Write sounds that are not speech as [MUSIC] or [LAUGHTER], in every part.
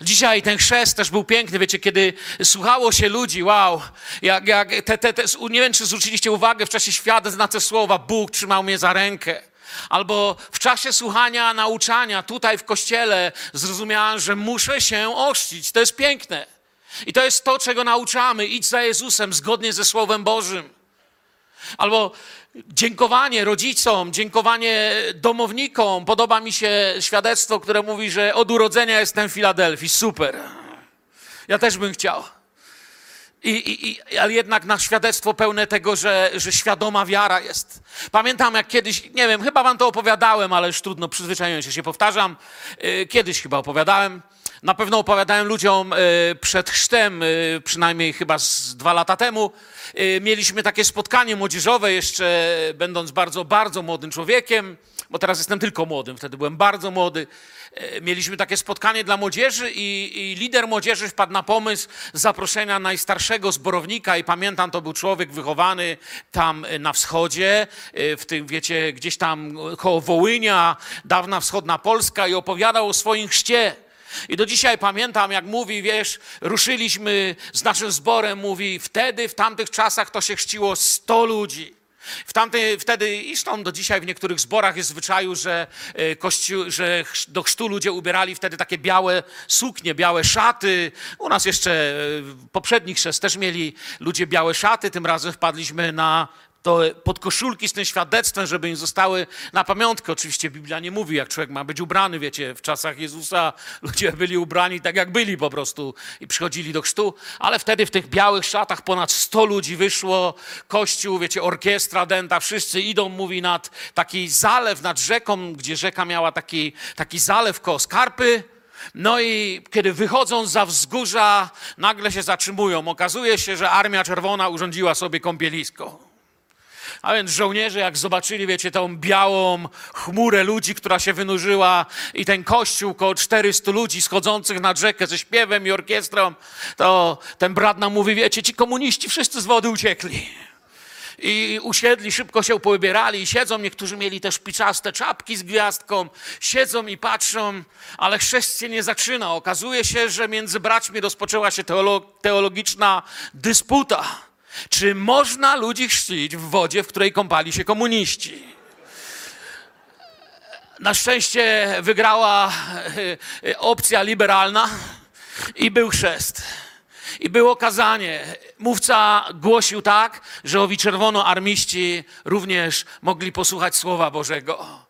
Dzisiaj ten chrzest też był piękny, wiecie, kiedy słuchało się ludzi, wow, jak, jak te, te, te, nie wiem, czy zwróciliście uwagę w czasie świadectw na te słowa, Bóg trzymał mnie za rękę. Albo w czasie słuchania, nauczania tutaj w kościele zrozumiałem, że muszę się oczcić. To jest piękne. I to jest to, czego nauczamy. Idź za Jezusem zgodnie ze Słowem Bożym. Albo dziękowanie rodzicom, dziękowanie domownikom. Podoba mi się świadectwo, które mówi, że od urodzenia jestem w Filadelfii. Super. Ja też bym chciał. I, i, i, ale jednak na świadectwo pełne tego, że, że świadoma wiara jest. Pamiętam jak kiedyś, nie wiem, chyba wam to opowiadałem, ale już trudno, przyzwyczaiłem się, się powtarzam. Yy, Kiedyś chyba opowiadałem. Na pewno opowiadałem ludziom yy, przed chrztem, yy, przynajmniej chyba z dwa lata temu. Yy, Mieliśmy takie spotkanie młodzieżowe, jeszcze będąc bardzo, bardzo młodym człowiekiem, bo teraz jestem tylko młodym, wtedy byłem bardzo młody. E, Mieliśmy takie spotkanie dla młodzieży i, i lider młodzieży wpadł na pomysł zaproszenia najstarszego zborownika i pamiętam, to był człowiek wychowany tam e, na wschodzie, e, w tym, wiecie, gdzieś tam koło Wołynia, dawna wschodna Polska i opowiadał o swoim chrzcie. I do dzisiaj pamiętam, jak mówi, wiesz, ruszyliśmy z naszym zborem, mówi, wtedy, w tamtych czasach to się chrzciło 100 ludzi. W tamtej, wtedy, i zresztą do dzisiaj w niektórych zborach jest zwyczaju, że, e, kościół, że do chrztu ludzie ubierali wtedy takie białe suknie, białe szaty. U nas jeszcze e, poprzednich chrzest też mieli ludzie białe szaty. Tym razem wpadliśmy na to podkoszulki z tym świadectwem, żeby im zostały na pamiątkę. Oczywiście Biblia nie mówi, jak człowiek ma być ubrany. Wiecie, w czasach Jezusa ludzie [LAUGHS] byli ubrani tak, jak byli po prostu i przychodzili do chrztu. Ale wtedy w tych białych szatach ponad 100 ludzi wyszło. Kościół, wiecie, orkiestra dęta, wszyscy idą, mówi, nad taki zalew, nad rzeką, gdzie rzeka miała taki, taki zalew koło Skarpy. No i kiedy wychodzą za wzgórza, nagle się zatrzymują. Okazuje się, że Armia Czerwona urządziła sobie kąpielisko. A więc żołnierze, jak zobaczyli, wiecie, tą białą chmurę ludzi, która się wynurzyła i ten kościół, około 400 ludzi schodzących nad rzekę ze śpiewem i orkiestrą, to ten brat nam mówi, wiecie, ci komuniści wszyscy z wody uciekli. I usiedli, szybko się powybierali i siedzą. Niektórzy mieli też piczaste czapki z gwiazdką. Siedzą i patrzą, ale chrzest się nie zaczyna. Okazuje się, że między braćmi rozpoczęła się teolo- teologiczna dysputa. Czy można ludzi chrzcić w wodzie, w której kąpali się komuniści? Na szczęście wygrała e, e, opcja liberalna i był chrzest. I było kazanie. Mówca głosił tak, że owi czerwonoarmiści również mogli posłuchać Słowa Bożego.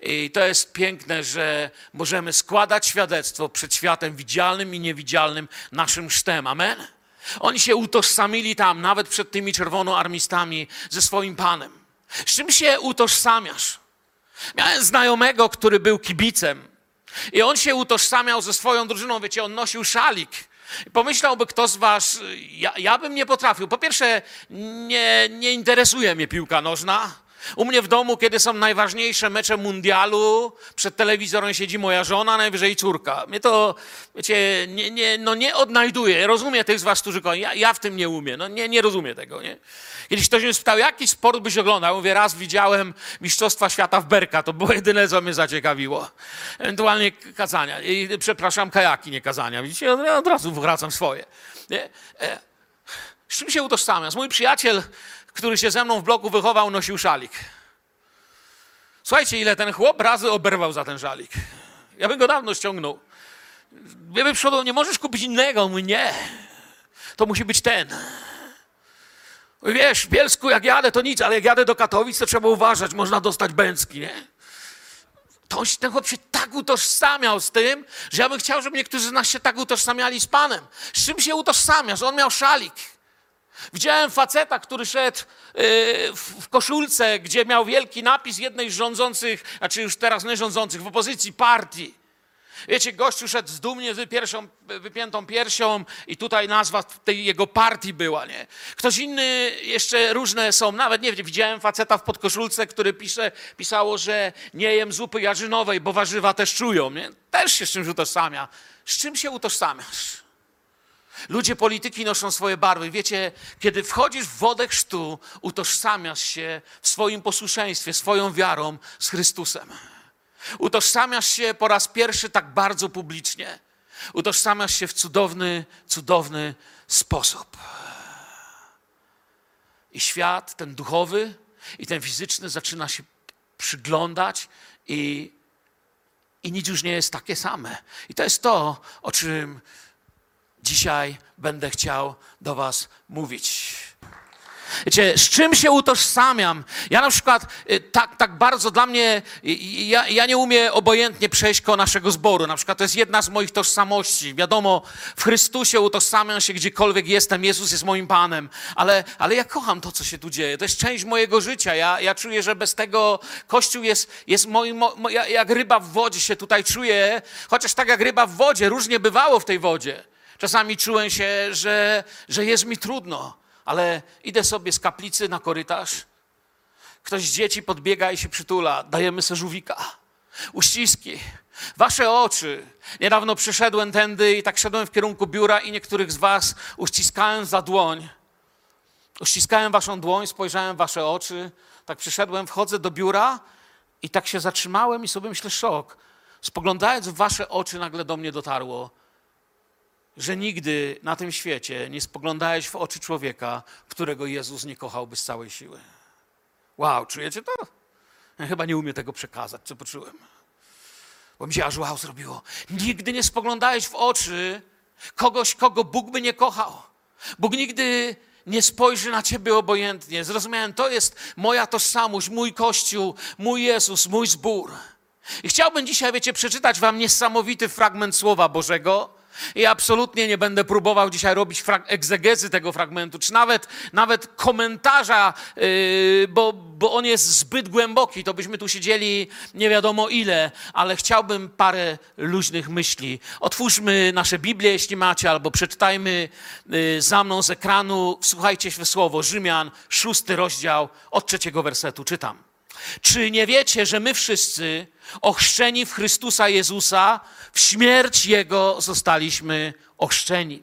I to jest piękne, że możemy składać świadectwo przed światem widzialnym i niewidzialnym naszym chrztem. Amen? Oni się utożsamili tam, nawet przed tymi czerwonoarmistami, ze swoim Panem. Z czym się utożsamiasz? Miałem znajomego, który był kibicem i on się utożsamiał ze swoją drużyną, wiecie, on nosił szalik. Pomyślałby kto z was, ja, ja bym nie potrafił. Po pierwsze, nie, nie interesuje mnie piłka nożna. U mnie w domu, kiedy są najważniejsze mecze mundialu, przed telewizorem siedzi moja żona, najwyżej córka. Mnie to, wiecie, nie, nie, no nie odnajduję. Rozumiem tych z was, którzy kochają. Ja, ja w tym nie umiem. No nie, nie rozumiem tego, nie? Kiedyś ktoś mnie spytał, jaki sport byś oglądał? Mówię, raz widziałem Mistrzostwa Świata w Berka. To było jedyne, co mnie zaciekawiło. Ewentualnie kazania. I, przepraszam, kajaki, nie kazania. Widzicie, od razu wracam swoje. Nie? E, z czym się utożsamiam? Mój przyjaciel, który się ze mną w bloku wychował, nosił szalik. Słuchajcie, ile ten chłop razy oberwał za ten szalik. Ja bym go dawno ściągnął. Ja bym przyszedł, nie możesz kupić innego. On mówi, nie. To musi być ten. Wiesz, w Bielsku jak jadę, to nic, ale jak jadę do Katowic, to trzeba uważać, można dostać bęcki, nie? To ten chłop się tak utożsamiał z tym, że ja bym chciał, żeby niektórzy z nas się tak utożsamiali z Panem. Z czym się utożsamiasz? On miał szalik. Widziałem faceta, który szedł yy, w, koszulce, gdzie miał wielki napis jednej z rządzących, znaczy już teraz nie rządzących, w opozycji partii. Wiecie, gościu szedł z dumnie wypiętą piersią i tutaj nazwa tej jego partii była, nie? Ktoś inny, jeszcze różne są, nawet nie wiem, widziałem faceta w podkoszulce, który pisze, pisało, że nie jem zupy jarzynowej, bo warzywa też czują, nie? Też się z czymś utożsamia. Z czym się utożsamiasz? Ludzie polityki noszą swoje barwy. Wiecie, kiedy wchodzisz w wodę chrztu, utożsamiasz się w swoim posłuszeństwie, swoją wiarą z Chrystusem. Utożsamiasz się po raz pierwszy tak bardzo publicznie. Utożsamiasz się w cudowny, cudowny sposób. I świat, ten duchowy i ten fizyczny, zaczyna się przyglądać i, i nic już nie jest takie same. I to jest to, o czym dzisiaj będę chciał do Was mówić. Wiecie, z czym się utożsamiam? Ja na przykład y, tak, tak bardzo dla mnie, y, ja, ja nie umiem obojętnie przejść koło naszego zboru. Na przykład to jest jedna z moich tożsamości. Wiadomo, w Chrystusie utożsamiam się gdziekolwiek jestem. Jezus jest moim Panem. Ale, ale ja kocham to, co się tu dzieje. To jest część mojego życia. Ja, ja czuję, że bez tego Kościół jest, jest moim, mo, jak ryba w wodzie się tutaj czuję. Chociaż tak jak ryba w wodzie, różnie bywało w tej wodzie. Czasami czułem się, że, że jest mi trudno ale idę sobie z kaplicy na korytarz, ktoś z dzieci podbiega i się przytula, dajemy se żółwika, uściski, wasze oczy. Niedawno przyszedłem tędy i tak szedłem w kierunku biura i niektórych z was uściskałem za dłoń. Uściskałem waszą dłoń, spojrzałem w wasze oczy, tak przyszedłem, wchodzę do biura i tak się zatrzymałem i sobie myślę, szok. Spoglądając w wasze oczy, nagle do mnie dotarło, że nigdy na tym świecie nie spoglądałeś w oczy człowieka, którego Jezus nie kochałby z całej siły. Wow, czujecie to? Ja chyba nie umiem tego przekazać, co poczułem. Bo mi się aż wow zrobiło. Nigdy nie spoglądałeś w oczy kogoś, kogo Bóg by nie kochał. Bóg nigdy nie spojrzy na ciebie obojętnie. Zrozumiałem, to jest moja tożsamość, mój Kościół, mój Jezus, mój zbór. I chciałbym dzisiaj, wiecie, przeczytać wam niesamowity fragment Słowa Bożego, i absolutnie nie będę próbował dzisiaj robić egzegezy tego fragmentu, czy nawet, nawet komentarza, yy, bo, bo on jest zbyt głęboki. To byśmy tu siedzieli nie wiadomo ile, ale chciałbym parę luźnych myśli. Otwórzmy nasze Biblię, jeśli macie, albo przeczytajmy yy, za mną z ekranu. Wsłuchajcie się w słowo. Rzymian, szósty rozdział, od trzeciego wersetu czytam. Czy nie wiecie, że my wszyscy, ochrzczeni w Chrystusa Jezusa, w śmierć Jego zostaliśmy ochrzczeni?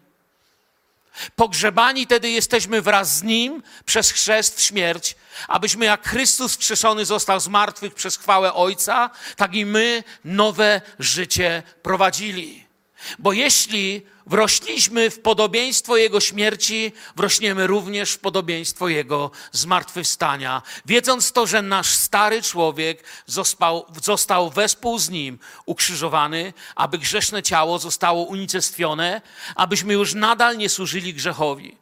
Pogrzebani tedy jesteśmy wraz z Nim przez chrzest w śmierć, abyśmy jak Chrystus wskrzeszony został z martwych przez chwałę Ojca, tak i my nowe życie prowadzili. Bo jeśli wrośliśmy w podobieństwo Jego śmierci, wrośniemy również w podobieństwo Jego zmartwychwstania. Wiedząc to, że nasz stary człowiek został, został wespół z Nim ukrzyżowany, aby grzeszne ciało zostało unicestwione, abyśmy już nadal nie służyli grzechowi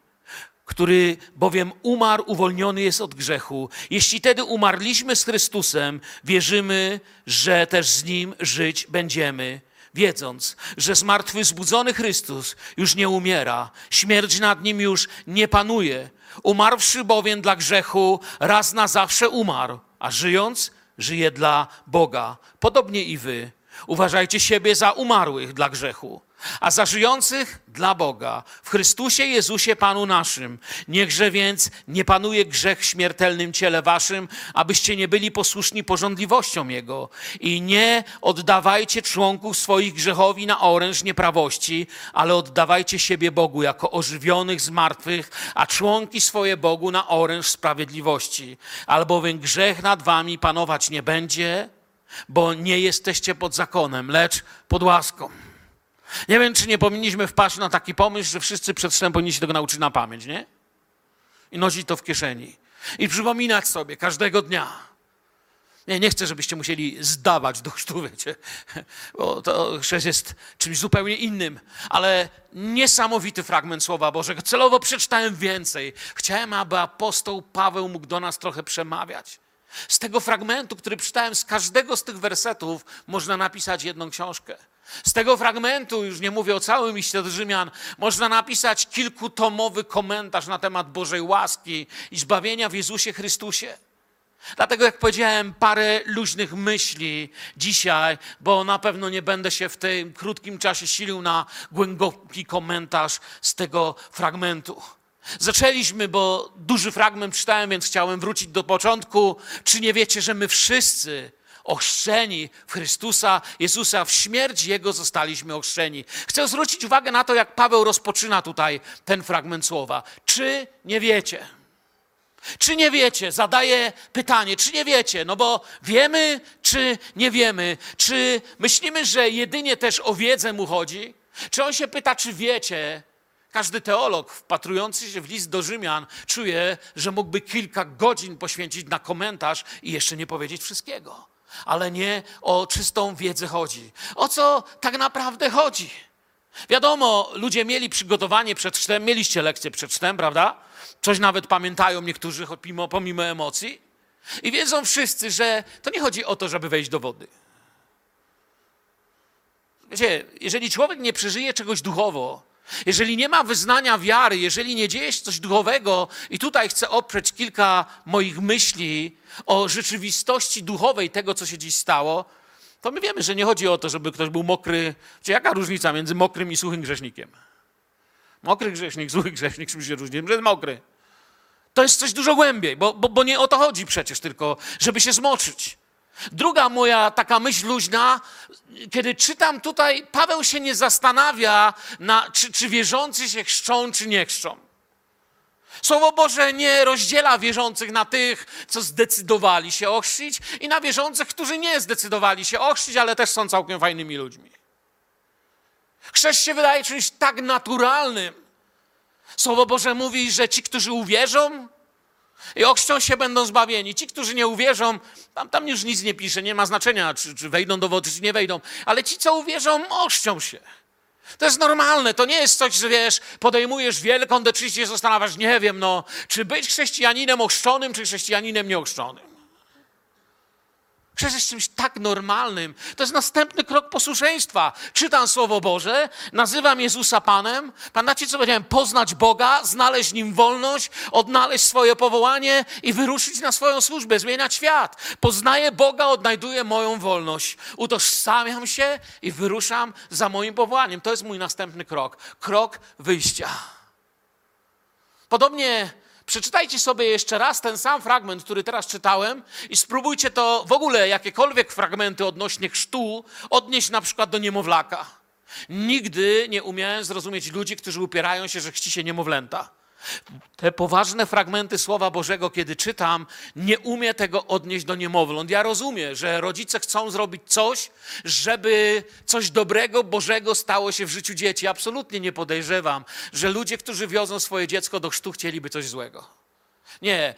który bowiem umarł, uwolniony jest od grzechu. Jeśli tedy umarliśmy z Chrystusem, wierzymy, że też z Nim żyć będziemy wiedząc, że zmartwychwzbudzony Chrystus już nie umiera, śmierć nad nim już nie panuje. Umarłszy bowiem dla grzechu, raz na zawsze umarł, a żyjąc, żyje dla Boga. Podobnie i wy. Uważajcie siebie za umarłych dla grzechu a za żyjących dla Boga w Chrystusie Jezusie Panu naszym. Niechże więc nie panuje grzech w śmiertelnym ciele waszym, abyście nie byli posłuszni porządliwościom Jego. I nie oddawajcie członków swoich grzechowi na oręż nieprawości, ale oddawajcie siebie Bogu jako ożywionych z martwych, a członki swoje Bogu na oręż sprawiedliwości. Albowiem grzech nad wami panować nie będzie, bo nie jesteście pod zakonem, lecz pod łaską. Nie wiem, czy nie powinniśmy wpaść na taki pomysł, że wszyscy przed snem powinni się tego nauczyć na pamięć, nie? I nosić to w kieszeni. I przypominać sobie każdego dnia. Nie, nie chcę, żebyście musieli zdawać do chrztu, [LAUGHS] wiecie, bo to chrzest jest czymś zupełnie innym. Ale niesamowity fragment Słowa Bożego. Celowo przeczytałem więcej. Chciałem, aby apostoł Paweł mógł do nas trochę przemawiać. Z tego fragmentu, który przeczytałem, z każdego z tych wersetów można napisać jedną książkę. Z tego fragmentu, już nie mówię o całym liście do Rzymian, można napisać kilkutomowy komentarz na temat Bożej łaski i zbawienia w Jezusie Chrystusie. Dlatego, jak powiedziałem, parę luźnych myśli dzisiaj, bo na pewno nie będę się w tym krótkim czasie silił na głęboki komentarz z tego fragmentu. Zaczęliśmy, bo duży fragment czytałem, więc chciałem wrócić do początku. Czy nie wiecie, że my wszyscy ochrzczeni w Chrystusa Jezusa, w śmierć Jego zostaliśmy ochrzczeni. Chcę zwrócić uwagę na to, jak Paweł rozpoczyna tutaj ten fragment słowa. Czy nie wiecie? Czy nie wiecie? Zadaję pytanie, czy nie wiecie? No bo wiemy, czy nie wiemy? Czy myślimy, że jedynie też o wiedzę mu chodzi? Czy on się pyta, czy wiecie, każdy teolog wpatrujący się w list do Rzymian czuje, że mógłby kilka godzin poświęcić na komentarz i jeszcze nie powiedzieć wszystkiego. Ale nie o czystą wiedzę chodzi. O co tak naprawdę chodzi? Wiadomo, ludzie mieli przygotowanie przed chrztem, mieliście lekcję przed chrztem, prawda? Coś nawet pamiętają niektórzy pomimo, pomimo emocji. I wiedzą wszyscy, że to nie chodzi o to, żeby wejść do wody. Wiecie, jeżeli człowiek nie przeżyje czegoś duchowo, jeżeli nie ma wyznania wiary, jeżeli nie dzieje się coś duchowego, i tutaj chcę oprzeć kilka moich myśli o rzeczywistości duchowej tego, co się dziś stało, to my wiemy, że nie chodzi o to, żeby ktoś był mokry. Czy jaka różnica między mokrym i suchym grzesznikiem? Mokry grzesznik, suchy grzesznik, czym się różni? Że jest mokry. To jest coś dużo głębiej, bo, bo, bo nie o to chodzi przecież tylko, żeby się zmoczyć. Druga moja taka myśl luźna, kiedy czytam tutaj, Paweł się nie zastanawia, na, czy, czy wierzący się chrzczą, czy nie chrzczą. Słowo Boże nie rozdziela wierzących na tych, co zdecydowali się ochrzcić i na wierzących, którzy nie zdecydowali się ochrzcić, ale też są całkiem fajnymi ludźmi. Chrzest się wydaje czymś tak naturalnym. Słowo Boże mówi, że ci, którzy uwierzą i ochrzczą się, będą zbawieni. Ci, którzy nie uwierzą, tam, tam już nic nie pisze, nie ma znaczenia, czy, czy wejdą do wody, czy nie wejdą, ale ci, co uwierzą, ochrzczą się. To jest normalne, to nie jest coś, że wiesz, podejmujesz wielką decyzję zastanawiasz, nie wiem, no, czy być chrześcijaninem ochrzczonym, czy chrześcijaninem nieochrzczonym. Chrzest jest czymś tak normalnym. To jest następny krok posłuszeństwa. Czytam Słowo Boże, nazywam Jezusa Panem. Pamiętacie, co powiedziałem? Poznać Boga, znaleźć Nim wolność, odnaleźć swoje powołanie i wyruszyć na swoją służbę, zmieniać świat. Poznaję Boga, odnajduję moją wolność. Utożsamiam się i wyruszam za moim powołaniem. To jest mój następny krok. Krok wyjścia. Podobnie Przeczytajcie sobie jeszcze raz ten sam fragment, który teraz czytałem, i spróbujcie to w ogóle jakiekolwiek fragmenty odnośnie chrztu odnieść na przykład do niemowlaka. Nigdy nie umiałem zrozumieć ludzi, którzy upierają się, że chci się niemowlęta. Te poważne fragmenty Słowa Bożego, kiedy czytam, nie umie tego odnieść do niemowląt. Ja rozumiem, że rodzice chcą zrobić coś, żeby coś dobrego, Bożego stało się w życiu dzieci. Absolutnie nie podejrzewam, że ludzie, którzy wiozą swoje dziecko do chrztu, chcieliby coś złego. Nie,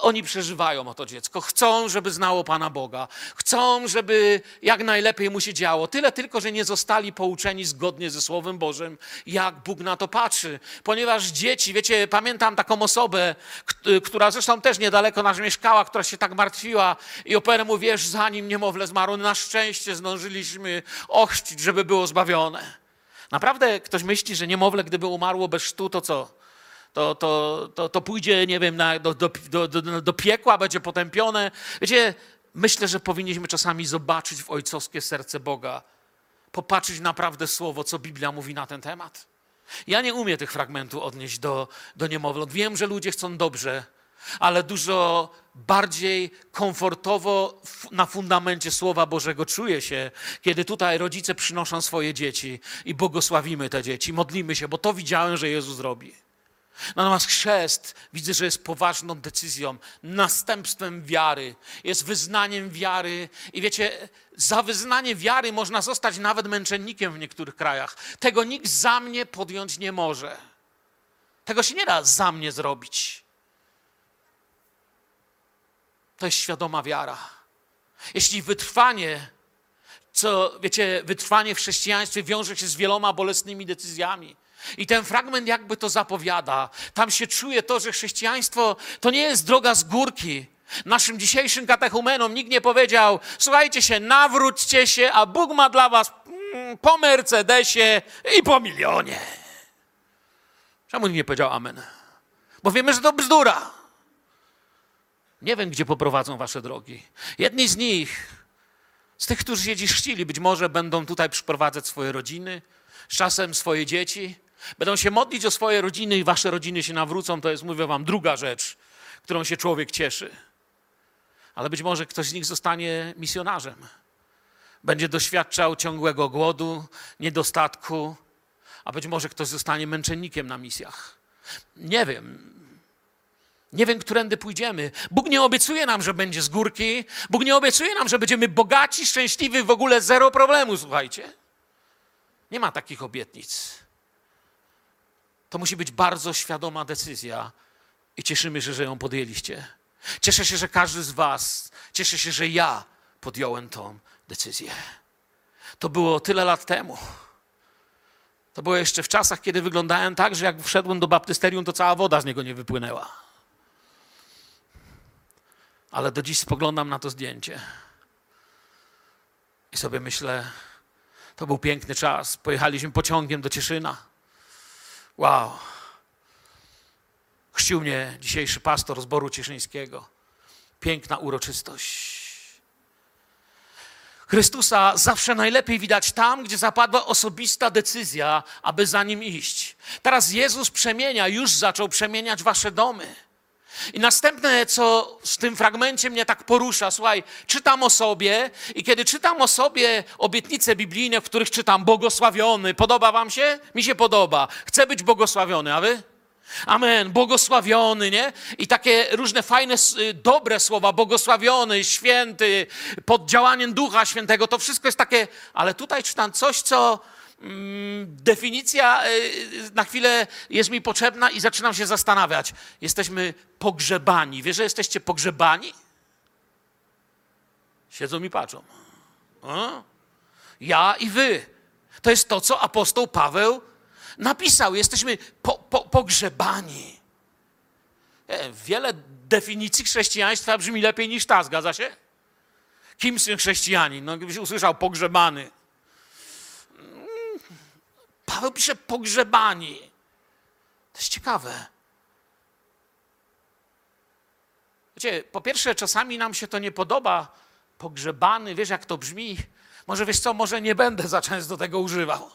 oni przeżywają o to dziecko, chcą, żeby znało Pana Boga, chcą, żeby jak najlepiej mu się działo. Tyle tylko, że nie zostali pouczeni zgodnie ze Słowem Bożym, jak Bóg na to patrzy. Ponieważ dzieci, wiecie, pamiętam taką osobę, która zresztą też niedaleko nas mieszkała, która się tak martwiła i operę mu, wiesz, zanim niemowlę zmarło, na szczęście zdążyliśmy ochrzcić, żeby było zbawione. Naprawdę ktoś myśli, że niemowlę, gdyby umarło bez sztu, to co? To, to, to, to pójdzie, nie wiem, na, do, do, do, do piekła, będzie potępione. Wiecie, myślę, że powinniśmy czasami zobaczyć w ojcowskie serce Boga, popatrzeć naprawdę słowo, co Biblia mówi na ten temat. Ja nie umiem tych fragmentów odnieść do, do niemowląt. Wiem, że ludzie chcą dobrze, ale dużo bardziej komfortowo na fundamencie Słowa Bożego czuję się, kiedy tutaj rodzice przynoszą swoje dzieci i błogosławimy te dzieci, modlimy się, bo to widziałem, że Jezus robi. Natomiast chrzest widzę, że jest poważną decyzją, następstwem wiary, jest wyznaniem wiary. I wiecie, za wyznanie wiary można zostać nawet męczennikiem w niektórych krajach. Tego nikt za mnie podjąć nie może. Tego się nie da za mnie zrobić. To jest świadoma wiara. Jeśli wytrwanie, co wiecie, wytrwanie w chrześcijaństwie wiąże się z wieloma bolesnymi decyzjami, i ten fragment jakby to zapowiada. Tam się czuje to, że chrześcijaństwo to nie jest droga z górki. Naszym dzisiejszym katechumenom nikt nie powiedział: Słuchajcie się, nawróćcie się, a Bóg ma dla was mm, po Mercedesie i po milionie. Czemu nie powiedział Amen? Bo wiemy, że to bzdura. Nie wiem, gdzie poprowadzą wasze drogi. Jedni z nich, z tych, którzy się dziś być może będą tutaj przyprowadzać swoje rodziny, z czasem swoje dzieci, Będą się modlić o swoje rodziny i wasze rodziny się nawrócą, to jest, mówię wam, druga rzecz, którą się człowiek cieszy. Ale być może ktoś z nich zostanie misjonarzem. Będzie doświadczał ciągłego głodu, niedostatku, a być może ktoś zostanie męczennikiem na misjach. Nie wiem. Nie wiem, którędy pójdziemy. Bóg nie obiecuje nam, że będzie z górki. Bóg nie obiecuje nam, że będziemy bogaci, szczęśliwi, w ogóle zero problemu, słuchajcie. Nie ma takich obietnic. To musi być bardzo świadoma decyzja i cieszymy się, że ją podjęliście. Cieszę się, że każdy z Was, cieszę się, że ja podjąłem tą decyzję. To było tyle lat temu. To było jeszcze w czasach, kiedy wyglądałem tak, że jak wszedłem do baptysterium, to cała woda z niego nie wypłynęła. Ale do dziś spoglądam na to zdjęcie i sobie myślę, to był piękny czas. Pojechaliśmy pociągiem do Cieszyna. Wow. Chrzcił mnie dzisiejszy pastor zboru cieszyńskiego. Piękna uroczystość. Chrystusa zawsze najlepiej widać tam, gdzie zapadła osobista decyzja, aby za nim iść. Teraz Jezus przemienia, już zaczął przemieniać wasze domy. I następne, co w tym fragmencie mnie tak porusza, słuchaj, czytam o sobie i kiedy czytam o sobie obietnice biblijne, w których czytam błogosławiony, podoba wam się? Mi się podoba. Chcę być błogosławiony, a wy? Amen, błogosławiony, nie? I takie różne fajne, y, dobre słowa, błogosławiony, święty, pod działaniem Ducha Świętego, to wszystko jest takie, ale tutaj czytam coś, co definicja y, na chwilę jest mi potrzebna i zaczynam się zastanawiać. Jesteśmy pogrzebani. Wiesz, że jesteście pogrzebani? Siedzą mi patrzą. Ja i wy. To jest to, co apostoł Paweł napisał. Jesteśmy po, po, pogrzebani. E, Wiele definicji chrześcijaństwa brzmi lepiej niż ta, zgadza się? Kim są chrześcijanin? No, gdybyś usłyszał pogrzebany. Paweł pisze pogrzebani. To jest ciekawe. Wiecie, po pierwsze, czasami nam się to nie podoba. Pogrzebany, wiesz jak to brzmi? Może wiesz co, może nie będę za często tego używał.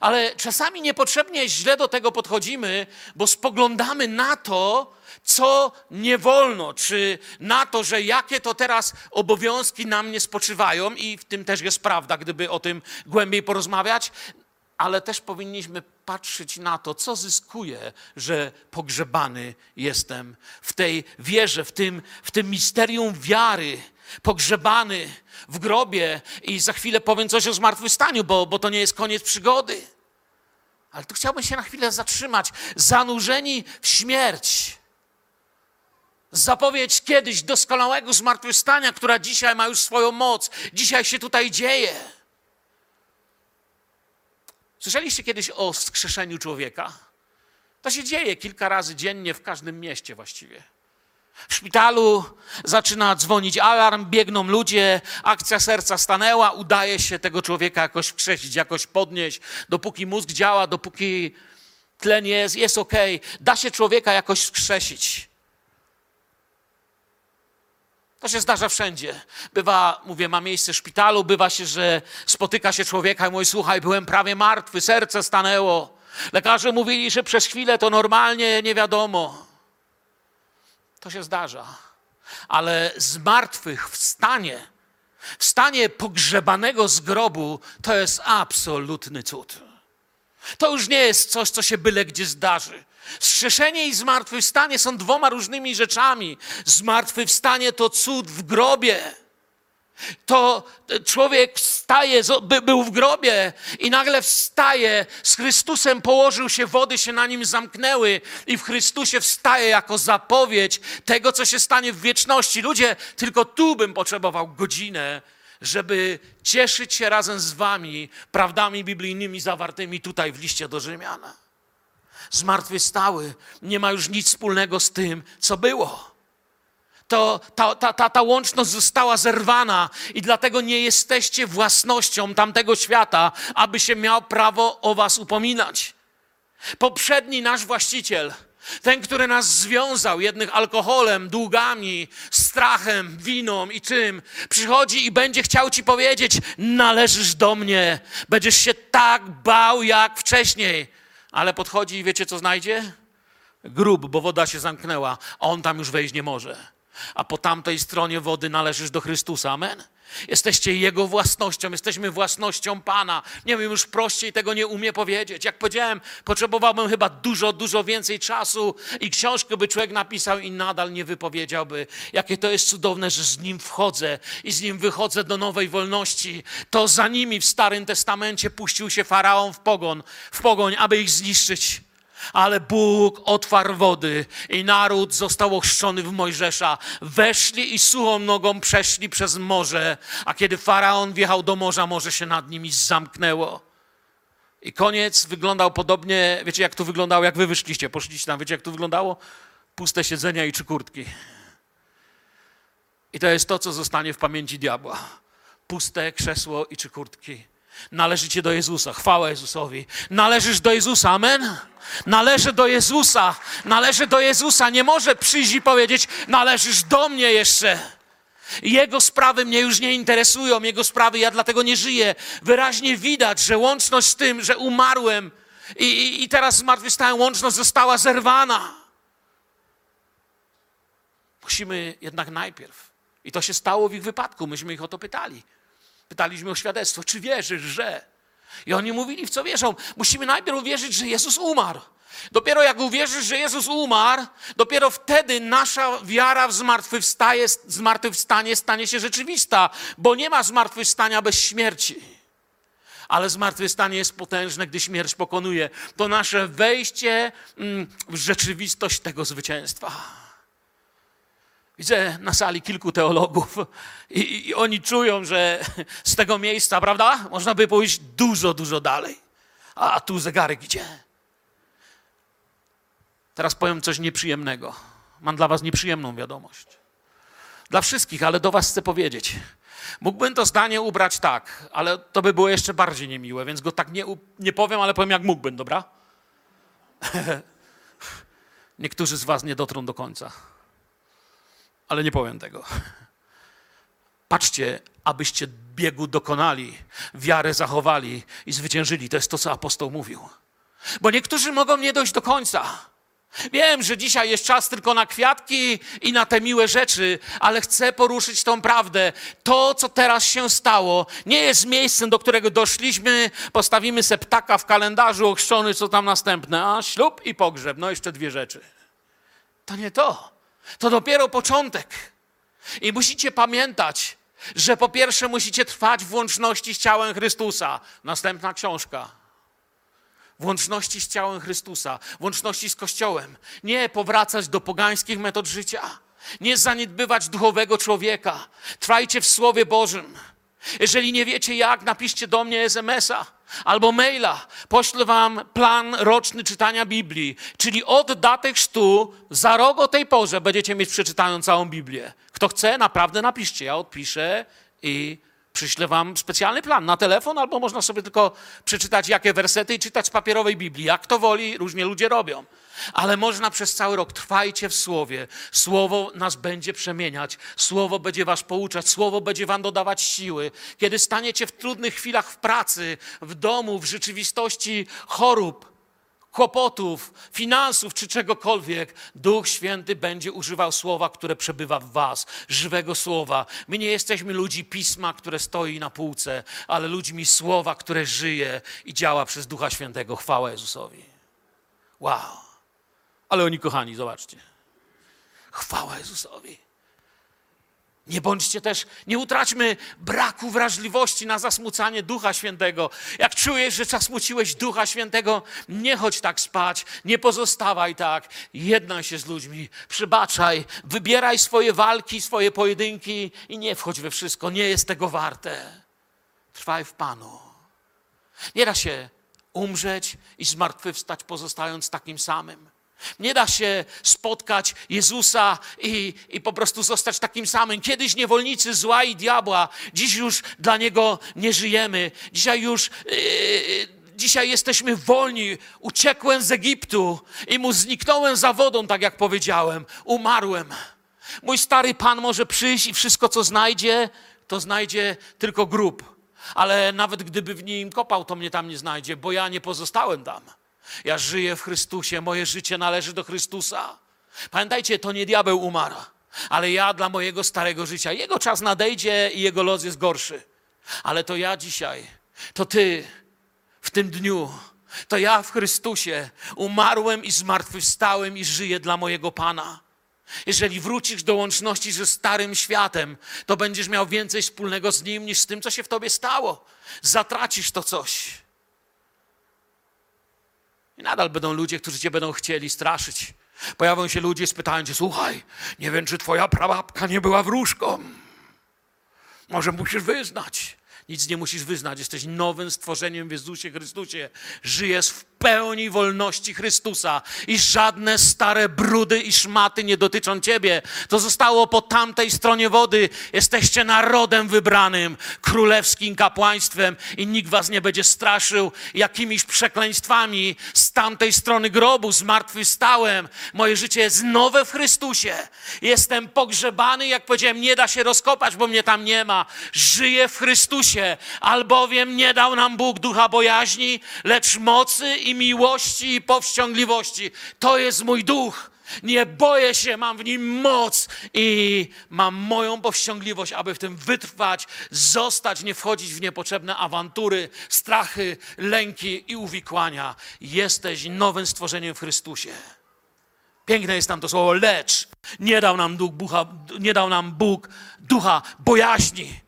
Ale czasami niepotrzebnie źle do tego podchodzimy, bo spoglądamy na to, co nie wolno, czy na to, że jakie to teraz obowiązki na mnie spoczywają, i w tym też jest prawda, gdyby o tym głębiej porozmawiać, ale też powinniśmy patrzeć na to, co zyskuje, że pogrzebany jestem w tej wierze, w tym, w tym misterium wiary, pogrzebany w grobie i za chwilę powiem coś o zmartwychwstaniu, bo, bo to nie jest koniec przygody. Ale tu chciałbym się na chwilę zatrzymać. Zanurzeni w śmierć. Zapowiedź kiedyś doskonałego zmartwychwstania, która dzisiaj ma już swoją moc. Dzisiaj się tutaj dzieje. Słyszeliście kiedyś o wskrzeszeniu człowieka? To się dzieje kilka razy dziennie w każdym mieście właściwie. W szpitalu zaczyna dzwonić alarm, biegną ludzie, akcja serca stanęła, udaje się tego człowieka jakoś wskrzesić, jakoś podnieść. Dopóki mózg działa, dopóki tlen jest, jest ok, da się człowieka jakoś wskrzesić. To się zdarza wszędzie. Bywa, mówię, ma miejsce w szpitalu, bywa się, że spotyka się człowieka i mówi, słuchaj, byłem prawie martwy, serce stanęło. Lekarze mówili, że przez chwilę to normalnie, nie wiadomo. To się zdarza. Ale z martwych wstanie, wstanie pogrzebanego z grobu, to jest absolutny cud. To już nie jest coś, co się byle gdzie zdarzy. Wskrzeszenie i zmartwychwstanie są dwoma różnymi rzeczami. Zmartwychwstanie to cud w grobie. To człowiek wstaje, był w grobie i nagle wstaje, z Chrystusem położył się, wody się na nim zamknęły i w Chrystusie wstaje jako zapowiedź tego, co się stanie w wieczności. Ludzie, tylko tu bym potrzebował godzinę, żeby cieszyć się razem z wami prawdami biblijnymi zawartymi tutaj w liście do Rzymiana zmartwychwstały, nie ma już nic wspólnego z tym, co było. To, ta, ta, ta, ta łączność została zerwana i dlatego nie jesteście własnością tamtego świata, aby się miał prawo o was upominać. Poprzedni nasz właściciel, ten, który nas związał, jednych alkoholem, długami, strachem, winą i czym, przychodzi i będzie chciał ci powiedzieć: Należysz do mnie, będziesz się tak bał jak wcześniej ale podchodzi i wiecie, co znajdzie? Grób, bo woda się zamknęła, a on tam już wejść nie może. A po tamtej stronie wody należysz do Chrystusa, amen? Jesteście Jego własnością, jesteśmy własnością Pana. Nie wiem, już prościej tego nie umie powiedzieć. Jak powiedziałem, potrzebowałbym chyba dużo, dużo więcej czasu i książkę by człowiek napisał i nadal nie wypowiedziałby, jakie to jest cudowne, że z Nim wchodzę i z Nim wychodzę do nowej wolności. To za nimi w Starym Testamencie puścił się Faraon w pogoń, w pogoń aby ich zniszczyć. Ale Bóg otwarł wody i naród został ochrzczony w Mojżesza. Weszli i suchą nogą przeszli przez morze, a kiedy faraon wjechał do morza, morze się nad nimi zamknęło. I koniec wyglądał podobnie, wiecie jak to wyglądało, jak wy wyszliście, poszliście tam, wiecie jak to wyglądało? Puste siedzenia i trzy kurtki. I to jest to, co zostanie w pamięci diabła. Puste krzesło i trzy kurtki. Należycie do Jezusa. Chwała Jezusowi. Należysz do Jezusa. Amen. Należy do Jezusa. Należy do Jezusa. Nie może przyjść i powiedzieć, należysz do mnie jeszcze. Jego sprawy mnie już nie interesują, jego sprawy ja dlatego nie żyję. Wyraźnie widać, że łączność z tym, że umarłem i, i, i teraz zmartwychwstałem, łączność została zerwana. Musimy jednak najpierw, i to się stało w ich wypadku, myśmy ich o to pytali. Pytaliśmy o świadectwo, czy wierzysz, że? I oni mówili, w co wierzą. Musimy najpierw uwierzyć, że Jezus umarł. Dopiero jak uwierzysz, że Jezus umarł, dopiero wtedy nasza wiara w zmartwychwstanie stanie się rzeczywista, bo nie ma zmartwychwstania bez śmierci. Ale zmartwychwstanie jest potężne, gdy śmierć pokonuje. To nasze wejście mm, w rzeczywistość tego zwycięstwa. Widzę na sali kilku teologów i, i, oni czują, że z tego miejsca, prawda, można by pójść dużo, dużo dalej. A tu zegarek idzie. Teraz powiem coś nieprzyjemnego. Mam dla was nieprzyjemną wiadomość. Dla wszystkich, ale do was chcę powiedzieć. Mógłbym to zdanie ubrać tak, ale to by było jeszcze bardziej niemiłe, więc go tak nie, nie powiem, ale powiem jak mógłbym, dobra? [LAUGHS] Niektórzy z was nie dotrą do końca ale nie powiem tego. Patrzcie, abyście biegu dokonali, wiarę zachowali i zwyciężyli. To jest to, co apostoł mówił. Bo niektórzy mogą nie dojść do końca. Wiem, że dzisiaj jest czas tylko na kwiatki i na te miłe rzeczy, ale chcę poruszyć tą prawdę. To, co teraz się stało, nie jest miejscem, do którego doszliśmy, postawimy se ptaka w kalendarzu, ochrzczony, co tam następne, a ślub i pogrzeb, no jeszcze dwie rzeczy. To nie to. To dopiero początek. I musicie pamiętać, że po pierwsze musicie trwać w łączności z ciałem Chrystusa. Następna książka. W łączności z ciałem Chrystusa, w łączności z Kościołem. Nie powracać do pogańskich metod życia. Nie zaniedbywać duchowego człowieka. Trwajcie w Słowie Bożym. Jeżeli nie wiecie jak, napiszcie do mnie SMS-a albo maila. Poślę wam plan roczny czytania Biblii, czyli od daty chrztu za rok o tej porze będziecie mieć przeczytaną całą Biblię. Kto chce, naprawdę napiszcie. Ja odpiszę i przyślę wam specjalny plan na telefon, albo można sobie tylko przeczytać jakie wersety i czytać z papierowej Biblii. Jak to woli, różnie ludzie robią ale można przez cały rok. Trwajcie w Słowie. Słowo nas będzie przemieniać, Słowo będzie was pouczać, Słowo będzie wam dodawać siły. Kiedy staniecie w trudnych chwilach w pracy, w domu, w rzeczywistości chorób, kłopotów, finansów czy czegokolwiek, Duch Święty będzie używał słowa, które przebywa w Was, żywego słowa. My nie jesteśmy ludzi pisma, które stoi na półce, ale ludźmi słowa, które żyje i działa przez Ducha Świętego. Chwała Jezusowi. Wow. Ale oni kochani, zobaczcie. Chwała Jezusowi. Nie bądźcie też, nie utraćmy braku wrażliwości na zasmucanie Ducha Świętego. Jak czujesz, że zasmuciłeś Ducha Świętego, nie chodź tak spać, nie pozostawaj tak. Jednaj się z ludźmi, przybaczaj, wybieraj swoje walki, swoje pojedynki i nie wchodź we wszystko, nie jest tego warte. Trwaj w Panu. Nie da się umrzeć i zmartwychwstać pozostając takim samym. Nie da się spotkać Jezusa i, i po prostu zostać takim samym. Kiedyś niewolnicy zła i diabła, dziś już dla Niego nie żyjemy. Dzisiaj już, yy, dzisiaj jesteśmy wolni. Uciekłem z Egiptu i mu zniknąłem za wodą, tak jak powiedziałem. Umarłem. Mój stary Pan może przyjść i wszystko, co znajdzie, to znajdzie tylko grób. Ale nawet gdyby w nim kopał, to mnie tam nie znajdzie, bo ja nie pozostałem tam. Ja żyję w Chrystusie, moje życie należy do Chrystusa. Pamiętajcie, to nie diabeł umarł. Ale ja dla mojego starego życia, jego czas nadejdzie i jego los jest gorszy. Ale to ja dzisiaj, to ty w tym dniu, to ja w Chrystusie umarłem i zmartwychwstałem i żyję dla mojego Pana. Jeżeli wrócisz do łączności ze starym światem, to będziesz miał więcej wspólnego z nim niż z tym, co się w tobie stało. Zatracisz to coś. I nadal będą ludzie, którzy cię będą chcieli straszyć. Pojawią się ludzie, spytają cię, słuchaj, nie wiem, czy twoja prababka nie była wróżką. Może musisz wyznać. Nic nie musisz wyznać. Jesteś nowym stworzeniem w Jezusie Chrystusie. Żyjesz w pełni wolności Chrystusa i żadne stare brudy i szmaty nie dotyczą ciebie. To zostało po tamtej stronie wody. Jesteście narodem wybranym, królewskim kapłaństwem i nikt was nie będzie straszył jakimiś przekleństwami z tamtej strony grobu. Zmartwychwstałem. Moje życie jest nowe w Chrystusie. Jestem pogrzebany, jak powiedziałem, nie da się rozkopać, bo mnie tam nie ma. Żyję w Chrystusie, albowiem nie dał nam Bóg ducha bojaźni, lecz mocy i miłości i powściągliwości. To jest mój duch. Nie boję się, mam w nim moc i mam moją powściągliwość, aby w tym wytrwać, zostać, nie wchodzić w niepotrzebne awantury, strachy, lęki i uwikłania. Jesteś nowym stworzeniem w Chrystusie. Piękne jest tam to słowo, lecz nie dał nam, duch, bucha, nie dał nam Bóg ducha bojaźni,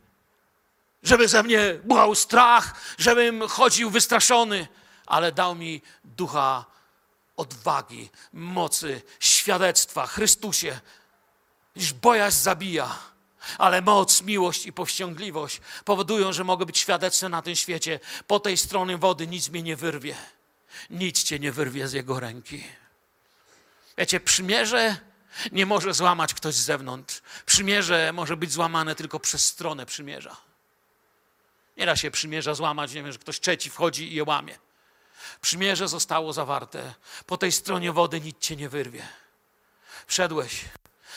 żeby ze mnie buchał strach, żebym chodził wystraszony, ale dał mi ducha odwagi, mocy, świadectwa Chrystusie. Iż bojaźń zabija, ale moc, miłość i powściągliwość powodują, że mogę być świadectwem na tym świecie. Po tej stronie wody nic mnie nie wyrwie. Nic cię nie wyrwie z jego ręki. Wiecie, przymierze nie może złamać ktoś z zewnątrz. Przymierze może być złamane tylko przez stronę przymierza. Nie da się przymierza złamać, nie wiem, że ktoś trzeci wchodzi i je łamie. Przymierze zostało zawarte. Po tej stronie wody nic cię nie wyrwie. Wszedłeś,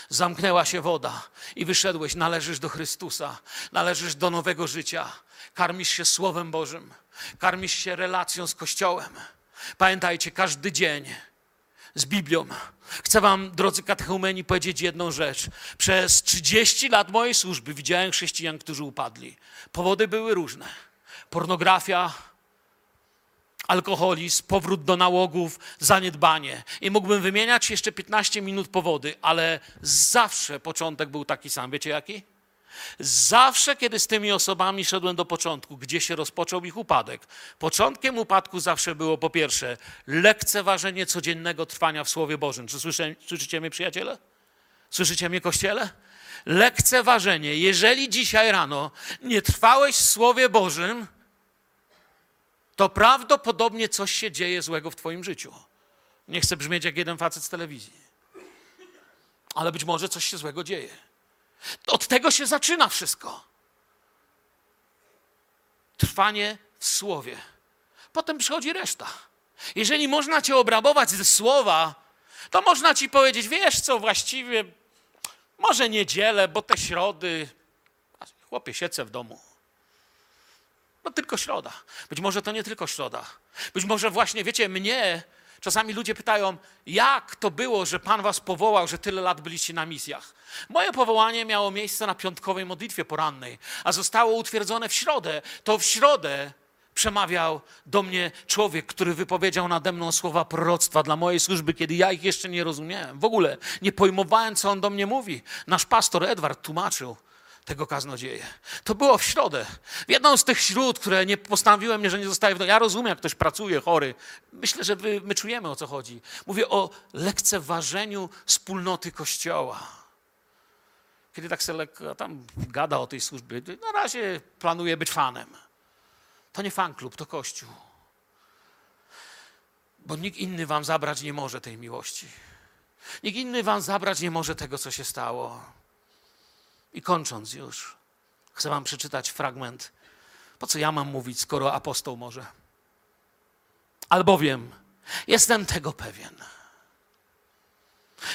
zamknęła się woda i wyszedłeś. Należysz do Chrystusa, należysz do nowego życia. Karmisz się Słowem Bożym, karmisz się relacją z Kościołem. Pamiętajcie, każdy dzień z Biblią. Chcę Wam, drodzy katechumeni, powiedzieć jedną rzecz. Przez 30 lat mojej służby widziałem chrześcijan, którzy upadli. Powody były różne. Pornografia, alkoholizm, powrót do nałogów, zaniedbanie. I mógłbym wymieniać jeszcze 15 minut powody, ale zawsze początek był taki sam. Wiecie jaki? Zawsze, kiedy z tymi osobami szedłem do początku, gdzie się rozpoczął ich upadek, początkiem upadku zawsze było po pierwsze lekceważenie codziennego trwania w Słowie Bożym. Czy słyszę, słyszycie mnie, przyjaciele? Słyszycie mnie, kościele? Lekceważenie. Jeżeli dzisiaj rano nie trwałeś w Słowie Bożym, to prawdopodobnie coś się dzieje złego w Twoim życiu. Nie chcę brzmieć jak jeden facet z telewizji, ale być może coś się złego dzieje. Od tego się zaczyna wszystko. Trwanie w słowie. Potem przychodzi reszta. Jeżeli można cię obrabować ze słowa, to można ci powiedzieć, wiesz co, właściwie może niedzielę, bo te środy, chłopie, siedzę w domu. No tylko środa. Być może to nie tylko środa. Być może właśnie, wiecie, mnie czasami ludzie pytają, jak to było, że Pan was powołał, że tyle lat byliście na misjach. Moje powołanie miało miejsce na piątkowej modlitwie porannej, a zostało utwierdzone w środę. To w środę przemawiał do mnie człowiek, który wypowiedział nade mną słowa proroctwa dla mojej służby, kiedy ja ich jeszcze nie rozumiałem. W ogóle nie pojmowałem, co on do mnie mówi. Nasz pastor Edward tłumaczył tego kaznodzieje. To było w środę. W jedną z tych śród, które nie postanowiłem, że nie zostaje w domu. Ja rozumiem, jak ktoś pracuje chory. Myślę, że my, my czujemy, o co chodzi. Mówię o lekceważeniu wspólnoty Kościoła. Kiedy tak sobie lekko tam gada o tej służbie, na razie planuję być fanem. To nie fan klub, to Kościół. Bo nikt inny wam zabrać nie może tej miłości. Nikt inny wam zabrać nie może tego, co się stało. I kończąc już, chcę Wam przeczytać fragment. Po co ja mam mówić, skoro apostoł może? Albowiem jestem tego pewien,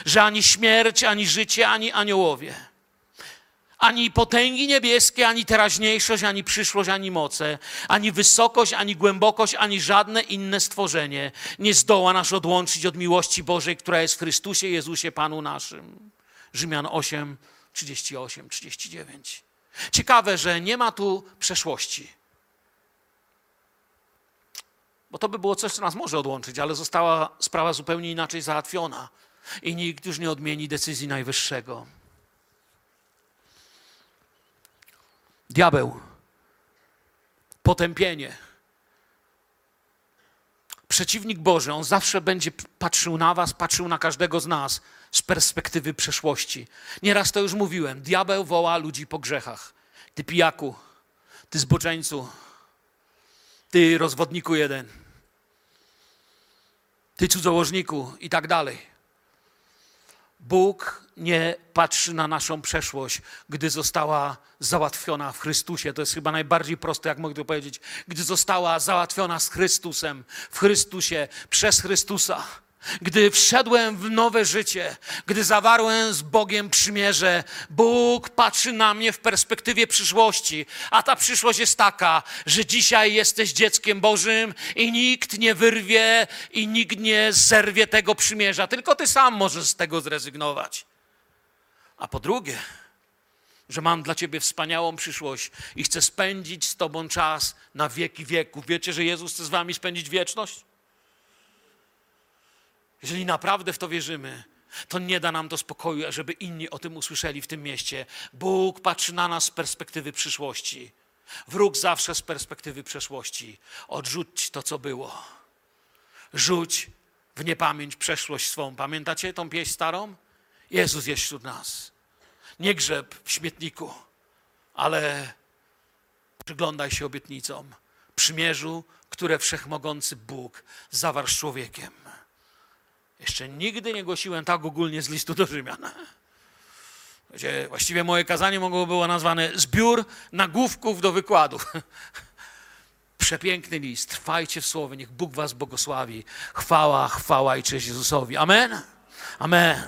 że ani śmierć, ani życie, ani aniołowie, ani potęgi niebieskie, ani teraźniejszość, ani przyszłość, ani moce, ani wysokość, ani głębokość, ani żadne inne stworzenie nie zdoła nas odłączyć od miłości Bożej, która jest w Chrystusie Jezusie Panu naszym. Rzymian 8, 38, 39. Ciekawe, że nie ma tu przeszłości. Bo to by było coś, co nas może odłączyć, ale została sprawa zupełnie inaczej załatwiona i nikt już nie odmieni decyzji Najwyższego. Diabeł, potępienie. Przeciwnik Boży, on zawsze będzie patrzył na Was, patrzył na każdego z nas z perspektywy przeszłości. Nieraz to już mówiłem. Diabeł woła ludzi po grzechach. Ty pijaku, ty zboczeńcu, ty rozwodniku jeden, ty cudzołożniku i tak dalej. Bóg nie patrzy na naszą przeszłość, gdy została załatwiona w Chrystusie. To jest chyba najbardziej proste, jak mogę to powiedzieć. Gdy została załatwiona z Chrystusem, w Chrystusie, przez Chrystusa. Gdy wszedłem w nowe życie, gdy zawarłem z Bogiem przymierze, Bóg patrzy na mnie w perspektywie przyszłości, a ta przyszłość jest taka, że dzisiaj jesteś dzieckiem Bożym i nikt nie wyrwie i nikt nie zerwie tego przymierza, tylko ty sam możesz z tego zrezygnować. A po drugie, że mam dla ciebie wspaniałą przyszłość i chcę spędzić z tobą czas na wieki wieków. Wiecie, że Jezus chce z wami spędzić wieczność? Jeżeli naprawdę w to wierzymy, to nie da nam to spokoju, żeby inni o tym usłyszeli w tym mieście. Bóg patrzy na nas z perspektywy przyszłości. Wróg zawsze z perspektywy przeszłości. Odrzuć to, co było. Rzuć w niepamięć przeszłość swą. Pamiętacie tą pieśń starą? Jezus jest wśród nas. Nie grzeb w śmietniku, ale przyglądaj się obietnicom, przymierzu, które wszechmogący Bóg zawarł z człowiekiem. Jeszcze nigdy nie głosiłem tak ogólnie z listu do Rzymian. Wiecie, właściwie moje kazanie mogło było nazwane zbiór nagłówków do wykładów. Przepiękny list. Trwajcie w słowie, niech Bóg was błogosławi. Chwała, chwała i cześć Jezusowi. Amen. Amen.